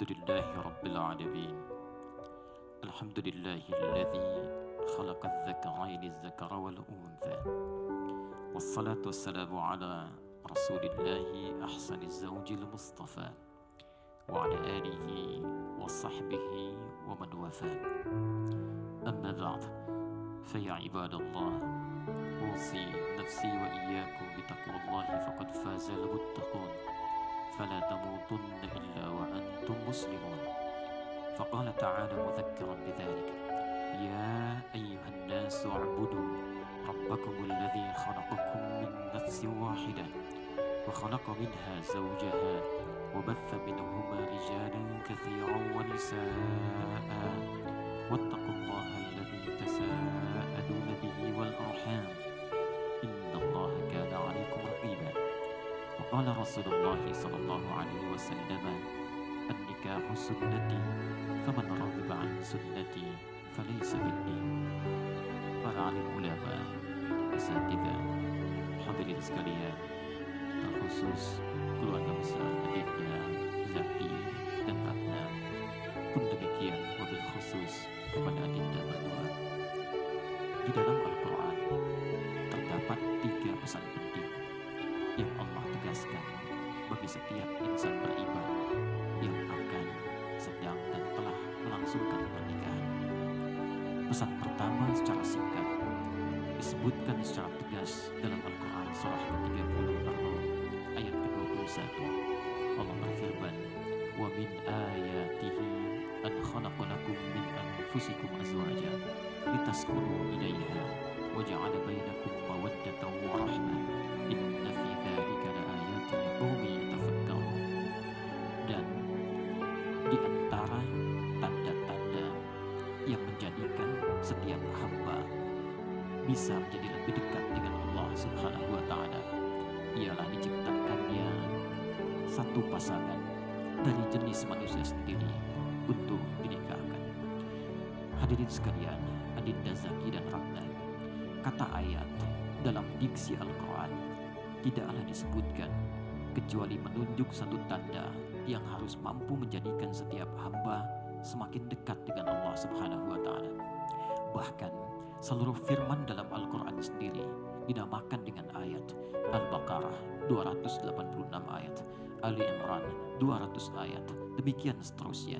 الحمد لله رب العالمين. الحمد لله الذي خلق الذكرين الذكر والأنثى. والصلاة والسلام على رسول الله أحسن الزوج المصطفى وعلى آله وصحبه ومن وفاه أما بعد فيا عباد الله أوصي نفسي وإياكم بتقوى الله فقد فاز المتقون. فلا تموتن إلا وأنتم مسلمون. فقال تعالى مذكرا بذلك يا أيها الناس اعبدوا ربكم الذي خلقكم من نفس واحدة وخلق منها زوجها وبث منهما رجالا كثيرا ونساء. رسول الله صلى الله عليه وسلم النكاح سنتي فمن رغب عن سنتي فليس مني para alim ulama, asatidah, hadirin sekalian, terkhusus keluarga besar adiknya Pertama secara singkat disebutkan secara tegas dalam Al-Quran surah ke-30 Ar-Rum ayat ke-21. Allah berfirman, "Wa min ayatihi an khalaqa lakum min anfusikum azwaja litaskunu ilaiha wa ja'ala bainakum mawaddatan wa rahmah. Bisa menjadi lebih dekat dengan Allah Subhanahu wa taala ialah diciptakannya satu pasangan dari jenis manusia sendiri untuk dinikahkan. Hadirin sekalian, Adinda Zaki dan Ratna, kata ayat dalam diksi Al-Quran tidaklah disebutkan kecuali menunjuk satu tanda yang harus mampu menjadikan setiap hamba semakin dekat dengan Allah Subhanahu wa taala. Bahkan seluruh firman dalam Al-Qur'an sendiri dinamakan dengan ayat Al-Baqarah 286 ayat, Ali Imran 200 ayat, demikian seterusnya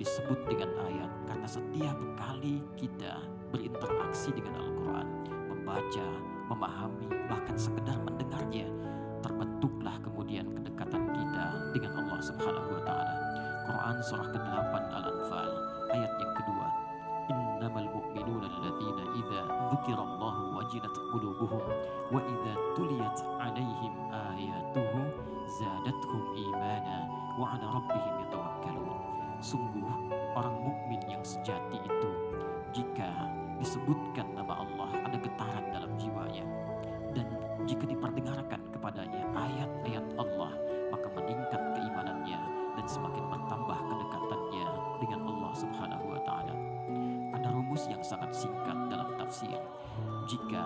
disebut dengan ayat karena setiap kali kita berinteraksi dengan Al-Qur'an, membaca, memahami, bahkan sekedar mendengarnya, terbentuklah kemudian kedekatan kita dengan Allah Subhanahu wa taala. Quran surah ke-8 Al-Anfal ayat yang kedua. Innamal mu'minuna idza dzukirallahu wajilat qulubuhum wa idza tuliyat alaihim ayatuhu zadatuhum imana wa ala rabbihim yatawakkalun. Sungguh orang mukmin yang sejati itu jika disebutkan nama Allah ada getaran dalam jiwanya dan jika diperdengarkan kepadanya ayat-ayat Allah singkat dalam tafsir. Jika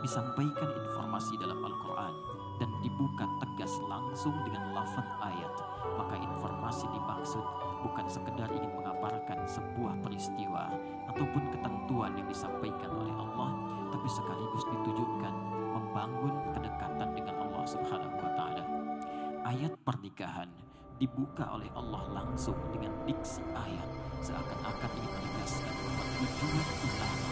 disampaikan informasi dalam Al-Qur'an dan dibuka tegas langsung dengan lafaz ayat, maka informasi dimaksud bukan sekedar ingin mengabarkan sebuah peristiwa ataupun ketentuan yang disampaikan oleh Allah, tapi sekaligus ditujukan membangun kedekatan dengan Allah Subhanahu wa. Ayat pernikahan dibuka oleh Allah langsung dengan diksi ayat seakan-akan ingin menegaskan bahwa tujuan utama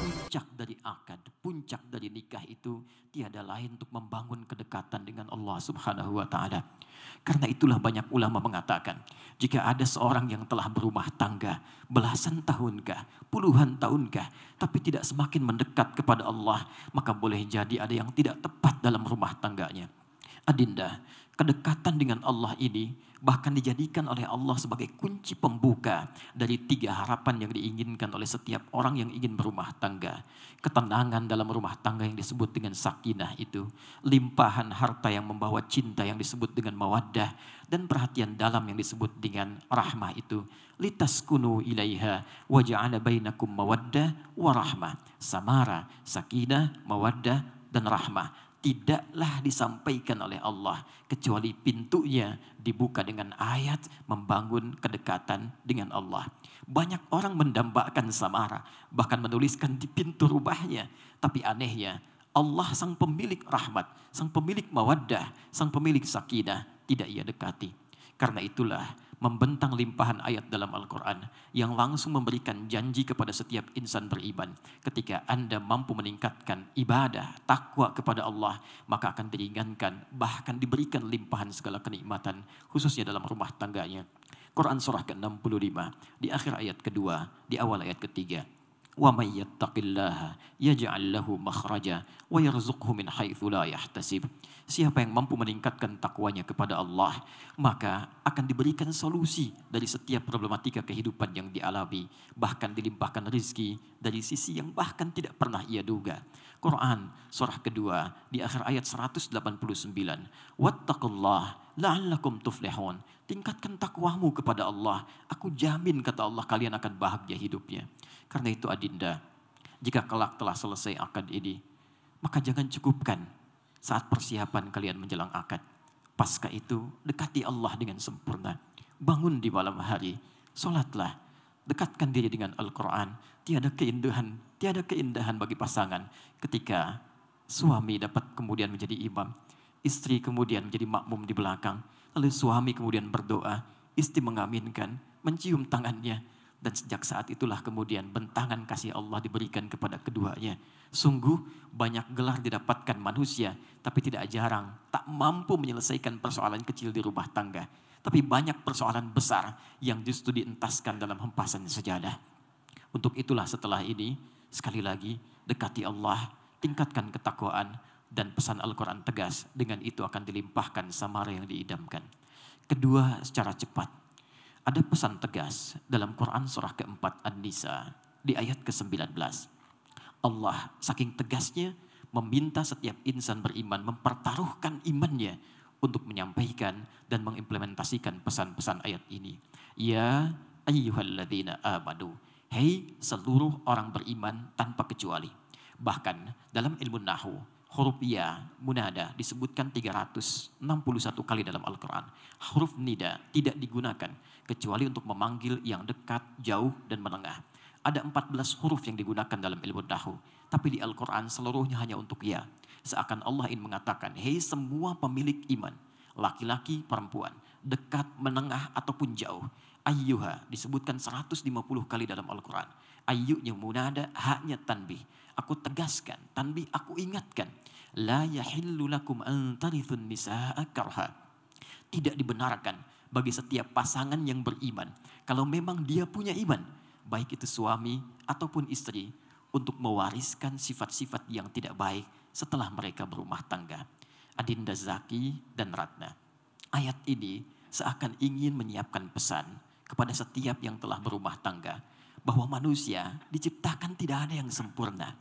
puncak dari akad, puncak dari nikah itu tiada lain untuk membangun kedekatan dengan Allah Subhanahu wa taala. Karena itulah banyak ulama mengatakan, jika ada seorang yang telah berumah tangga belasan tahunkah, puluhan tahunkah, tapi tidak semakin mendekat kepada Allah, maka boleh jadi ada yang tidak tepat dalam rumah tangganya. Adinda, kedekatan dengan Allah ini bahkan dijadikan oleh Allah sebagai kunci pembuka dari tiga harapan yang diinginkan oleh setiap orang yang ingin berumah tangga. Ketenangan dalam rumah tangga yang disebut dengan sakinah itu, limpahan harta yang membawa cinta yang disebut dengan mawaddah, dan perhatian dalam yang disebut dengan rahmah itu. Litaskunu ilaiha wa ja'ala bainakum mawaddah wa rahmah. Samara, sakinah, mawaddah, dan rahmah tidaklah disampaikan oleh Allah kecuali pintunya dibuka dengan ayat membangun kedekatan dengan Allah. Banyak orang mendambakan samara, bahkan menuliskan di pintu rumahnya. Tapi anehnya, Allah sang pemilik rahmat, sang pemilik mawaddah, sang pemilik sakinah tidak ia dekati. Karena itulah membentang limpahan ayat dalam Al-Quran yang langsung memberikan janji kepada setiap insan beriman. Ketika Anda mampu meningkatkan ibadah, takwa kepada Allah, maka akan diringankan, bahkan diberikan limpahan segala kenikmatan, khususnya dalam rumah tangganya. Quran surah ke-65, di akhir ayat kedua, di awal ayat ketiga. وَمَنْ يَتَّقِ اللَّهَ يَجْعَلْ لَهُ مَخْرَجًا وَيَرْزُقْهُ مِنْ حَيْثُ لَا يَحْتَسِبُ Siapa yang mampu meningkatkan takwanya kepada Allah, maka akan diberikan solusi dari setiap problematika kehidupan yang dialami, bahkan dilimpahkan rizki dari sisi yang bahkan tidak pernah ia duga. Quran surah kedua di akhir ayat 189. Wattaqullah la'allakum tuflihun. Tingkatkan takwamu kepada Allah. Aku jamin kata Allah kalian akan bahagia hidupnya. Karena itu adinda, jika kelak telah selesai akad ini, maka jangan cukupkan saat persiapan kalian menjelang akad. Pasca itu, dekati Allah dengan sempurna. Bangun di malam hari, sholatlah. Dekatkan diri dengan Al-Quran. Tiada keindahan, tiada keindahan bagi pasangan ketika suami dapat kemudian menjadi imam. Istri kemudian menjadi makmum di belakang. Lalu suami kemudian berdoa, istri mengaminkan, mencium tangannya, dan sejak saat itulah kemudian bentangan kasih Allah diberikan kepada keduanya. Sungguh banyak gelar didapatkan manusia, tapi tidak jarang tak mampu menyelesaikan persoalan kecil di rumah tangga. Tapi banyak persoalan besar yang justru dientaskan dalam hempasan sejadah. Untuk itulah setelah ini, sekali lagi dekati Allah, tingkatkan ketakwaan, dan pesan Al-Quran tegas. Dengan itu akan dilimpahkan samara yang diidamkan. Kedua, secara cepat ada pesan tegas dalam Quran surah keempat An-Nisa di ayat ke-19. Allah saking tegasnya meminta setiap insan beriman mempertaruhkan imannya untuk menyampaikan dan mengimplementasikan pesan-pesan ayat ini. Ya ayyuhalladzina amanu. Hei seluruh orang beriman tanpa kecuali. Bahkan dalam ilmu nahu huruf ya, munada disebutkan 361 kali dalam Al-Quran. Huruf nida tidak digunakan kecuali untuk memanggil yang dekat, jauh, dan menengah. Ada 14 huruf yang digunakan dalam ilmu dahu. Tapi di Al-Quran seluruhnya hanya untuk ya. Seakan Allah ingin mengatakan, hei semua pemilik iman, laki-laki, perempuan, dekat, menengah, ataupun jauh. Ayyuha disebutkan 150 kali dalam Al-Quran. Ayyunya munada, haknya tanbih aku tegaskan, tanbih aku ingatkan. La yahillu lakum an tarithun nisa'a karha. Tidak dibenarkan bagi setiap pasangan yang beriman. Kalau memang dia punya iman, baik itu suami ataupun istri, untuk mewariskan sifat-sifat yang tidak baik setelah mereka berumah tangga. Adinda Zaki dan Ratna. Ayat ini seakan ingin menyiapkan pesan kepada setiap yang telah berumah tangga bahwa manusia diciptakan tidak ada yang sempurna.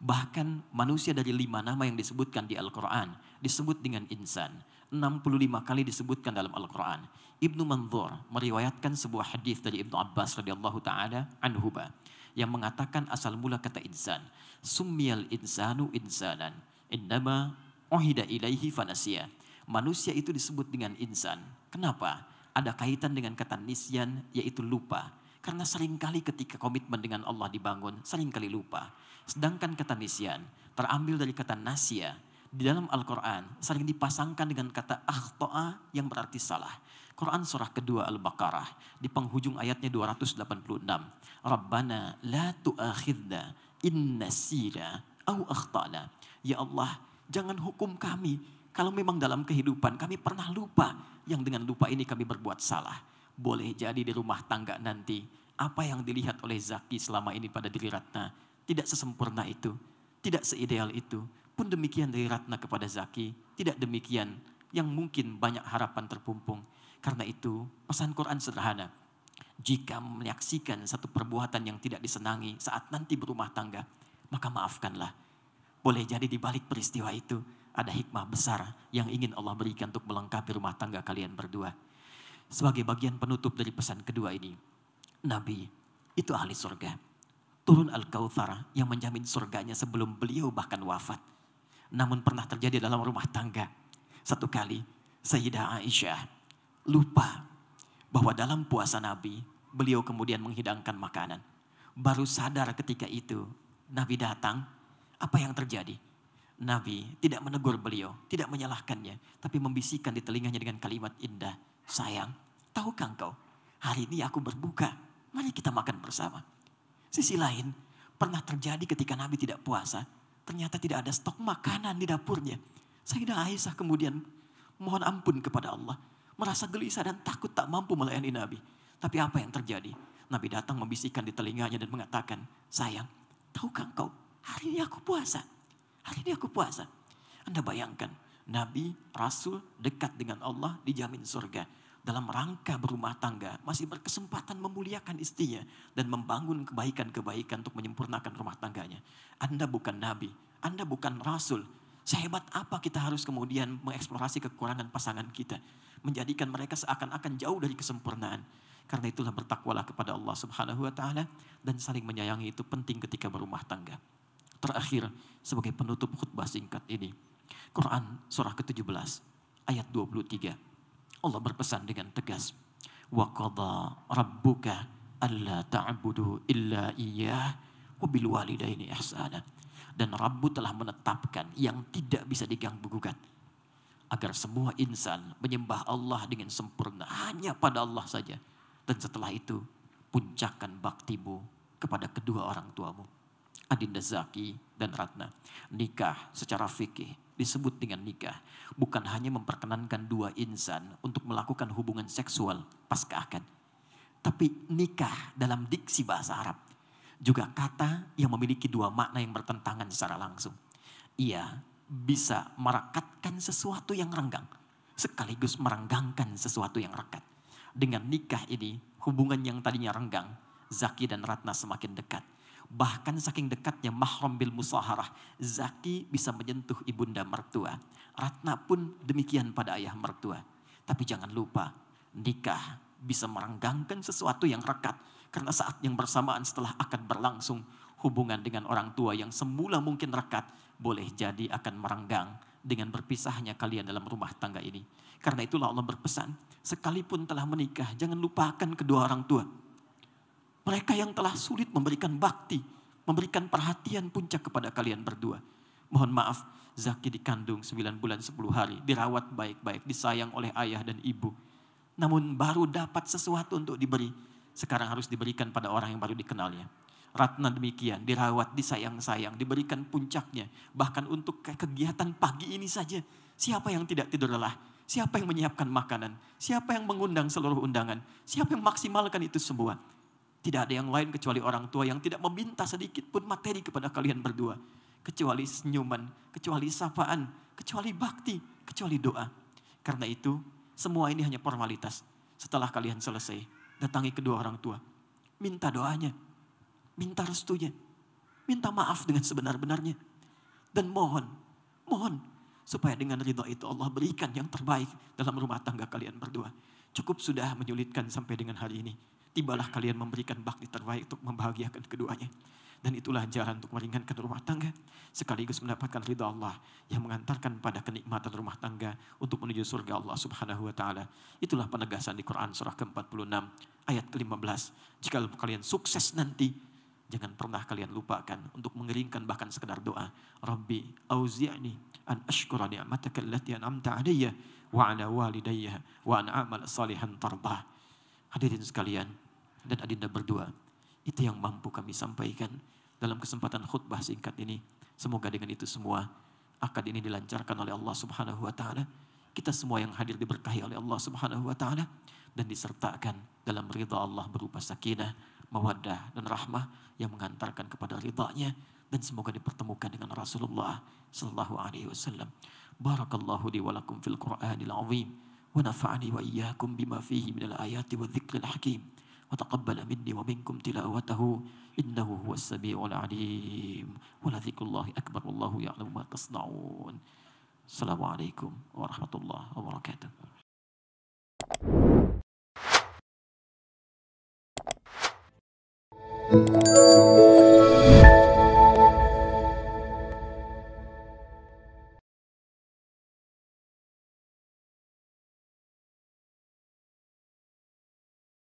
Bahkan manusia dari lima nama yang disebutkan di Al-Quran disebut dengan insan. 65 kali disebutkan dalam Al-Quran. Ibnu Manzur meriwayatkan sebuah hadis dari Ibnu Abbas radhiyallahu taala anhuba yang mengatakan asal mula kata insan. Summiyal insanu insanan. Innama ohida ilaihi fanasia. Manusia itu disebut dengan insan. Kenapa? Ada kaitan dengan kata nisyan yaitu lupa. Karena sering kali ketika komitmen dengan Allah dibangun, sering kali lupa. Sedangkan kata nisyan terambil dari kata nasya. Di dalam Al-Quran sering dipasangkan dengan kata akhto'a yang berarti salah. Quran surah kedua Al-Baqarah di penghujung ayatnya 286. Rabbana la tu'akhidna inna sida au akhtana. Ya Allah, jangan hukum kami kalau memang dalam kehidupan kami pernah lupa yang dengan lupa ini kami berbuat salah. Boleh jadi di rumah tangga nanti apa yang dilihat oleh Zaki selama ini pada diri Ratna tidak sesempurna itu, tidak seideal itu. Pun demikian dari Ratna kepada Zaki, tidak demikian yang mungkin banyak harapan terpumpung. Karena itu pesan Quran sederhana. Jika menyaksikan satu perbuatan yang tidak disenangi saat nanti berumah tangga, maka maafkanlah. Boleh jadi di balik peristiwa itu ada hikmah besar yang ingin Allah berikan untuk melengkapi rumah tangga kalian berdua. Sebagai bagian penutup dari pesan kedua ini, Nabi itu ahli surga turun Al-Kautsar yang menjamin surganya sebelum beliau bahkan wafat. Namun pernah terjadi dalam rumah tangga. Satu kali Sayyidah Aisyah lupa bahwa dalam puasa Nabi beliau kemudian menghidangkan makanan. Baru sadar ketika itu Nabi datang, apa yang terjadi? Nabi tidak menegur beliau, tidak menyalahkannya, tapi membisikkan di telinganya dengan kalimat indah, sayang, tahukah engkau, hari ini aku berbuka, mari kita makan bersama. Sisi lain, pernah terjadi ketika Nabi tidak puasa, ternyata tidak ada stok makanan di dapurnya. Sayyidah Aisyah kemudian mohon ampun kepada Allah, merasa gelisah dan takut tak mampu melayani Nabi. Tapi apa yang terjadi? Nabi datang membisikkan di telinganya dan mengatakan, sayang, tahukah engkau, hari ini aku puasa. Hari ini aku puasa. Anda bayangkan, Nabi, Rasul dekat dengan Allah dijamin surga dalam rangka berumah tangga masih berkesempatan memuliakan istrinya dan membangun kebaikan-kebaikan untuk menyempurnakan rumah tangganya. Anda bukan nabi, Anda bukan rasul. Sehebat apa kita harus kemudian mengeksplorasi kekurangan pasangan kita, menjadikan mereka seakan-akan jauh dari kesempurnaan. Karena itulah bertakwalah kepada Allah Subhanahu wa taala dan saling menyayangi itu penting ketika berumah tangga. Terakhir sebagai penutup khutbah singkat ini, Quran surah ke-17 ayat 23. Allah berpesan dengan tegas. Wa qadha rabbuka alla ta'budu illa iyyah wa bil walidaini ihsana. Dan Rabbu telah menetapkan yang tidak bisa diganggu gugat. Agar semua insan menyembah Allah dengan sempurna hanya pada Allah saja. Dan setelah itu puncakkan baktimu kepada kedua orang tuamu. Adinda Zaki dan Ratna. Nikah secara fikih disebut dengan nikah bukan hanya memperkenankan dua insan untuk melakukan hubungan seksual pasca akad. Tapi nikah dalam diksi bahasa Arab juga kata yang memiliki dua makna yang bertentangan secara langsung. Ia bisa merekatkan sesuatu yang renggang sekaligus merenggangkan sesuatu yang rekat. Dengan nikah ini hubungan yang tadinya renggang, Zaki dan Ratna semakin dekat Bahkan saking dekatnya mahram bil musaharah. Zaki bisa menyentuh ibunda mertua. Ratna pun demikian pada ayah mertua. Tapi jangan lupa, nikah bisa merenggangkan sesuatu yang rekat. Karena saat yang bersamaan setelah akad berlangsung, hubungan dengan orang tua yang semula mungkin rekat, boleh jadi akan merenggang dengan berpisahnya kalian dalam rumah tangga ini. Karena itulah Allah berpesan, sekalipun telah menikah, jangan lupakan kedua orang tua mereka yang telah sulit memberikan bakti, memberikan perhatian puncak kepada kalian berdua. Mohon maaf, Zaki dikandung 9 bulan 10 hari, dirawat baik-baik, disayang oleh ayah dan ibu. Namun baru dapat sesuatu untuk diberi, sekarang harus diberikan pada orang yang baru dikenalnya. Ratna demikian, dirawat, disayang-sayang, diberikan puncaknya. Bahkan untuk kegiatan pagi ini saja, siapa yang tidak tidur lelah? Siapa yang menyiapkan makanan? Siapa yang mengundang seluruh undangan? Siapa yang maksimalkan itu semua? Tidak ada yang lain kecuali orang tua yang tidak meminta sedikit pun materi kepada kalian berdua. Kecuali senyuman, kecuali sapaan, kecuali bakti, kecuali doa. Karena itu semua ini hanya formalitas. Setelah kalian selesai, datangi kedua orang tua. Minta doanya, minta restunya, minta maaf dengan sebenar-benarnya. Dan mohon, mohon supaya dengan ridho itu Allah berikan yang terbaik dalam rumah tangga kalian berdua. Cukup sudah menyulitkan sampai dengan hari ini tibalah kalian memberikan bakti terbaik untuk membahagiakan keduanya. Dan itulah jalan untuk meringankan rumah tangga. Sekaligus mendapatkan ridha Allah yang mengantarkan pada kenikmatan rumah tangga untuk menuju surga Allah subhanahu wa ta'ala. Itulah penegasan di Quran surah ke-46 ayat ke-15. Jika kalian sukses nanti, jangan pernah kalian lupakan untuk mengeringkan bahkan sekedar doa. Rabbi auzi'ni an ashkura ni'mataka allati an'amta alayya wa ala walidayya wa an amal salihan tarbah. Hadirin sekalian dan adinda berdua, itu yang mampu kami sampaikan dalam kesempatan khutbah singkat ini. Semoga dengan itu semua akad ini dilancarkan oleh Allah Subhanahu wa taala. Kita semua yang hadir diberkahi oleh Allah Subhanahu wa taala dan disertakan dalam ridha Allah berupa sakinah, mawaddah dan rahmah yang mengantarkan kepada ridhanya dan semoga dipertemukan dengan Rasulullah sallallahu alaihi wasallam. Barakallahu li wa fil Qur'anil azim. ونفعني وإياكم بما فيه من الآيات والذكر الحكيم. وتقبل مني ومنكم تلاوته. إنه هو السميع العليم. ولذكر الله أكبر والله يعلم ما تصنعون. السلام عليكم ورحمة الله وبركاته.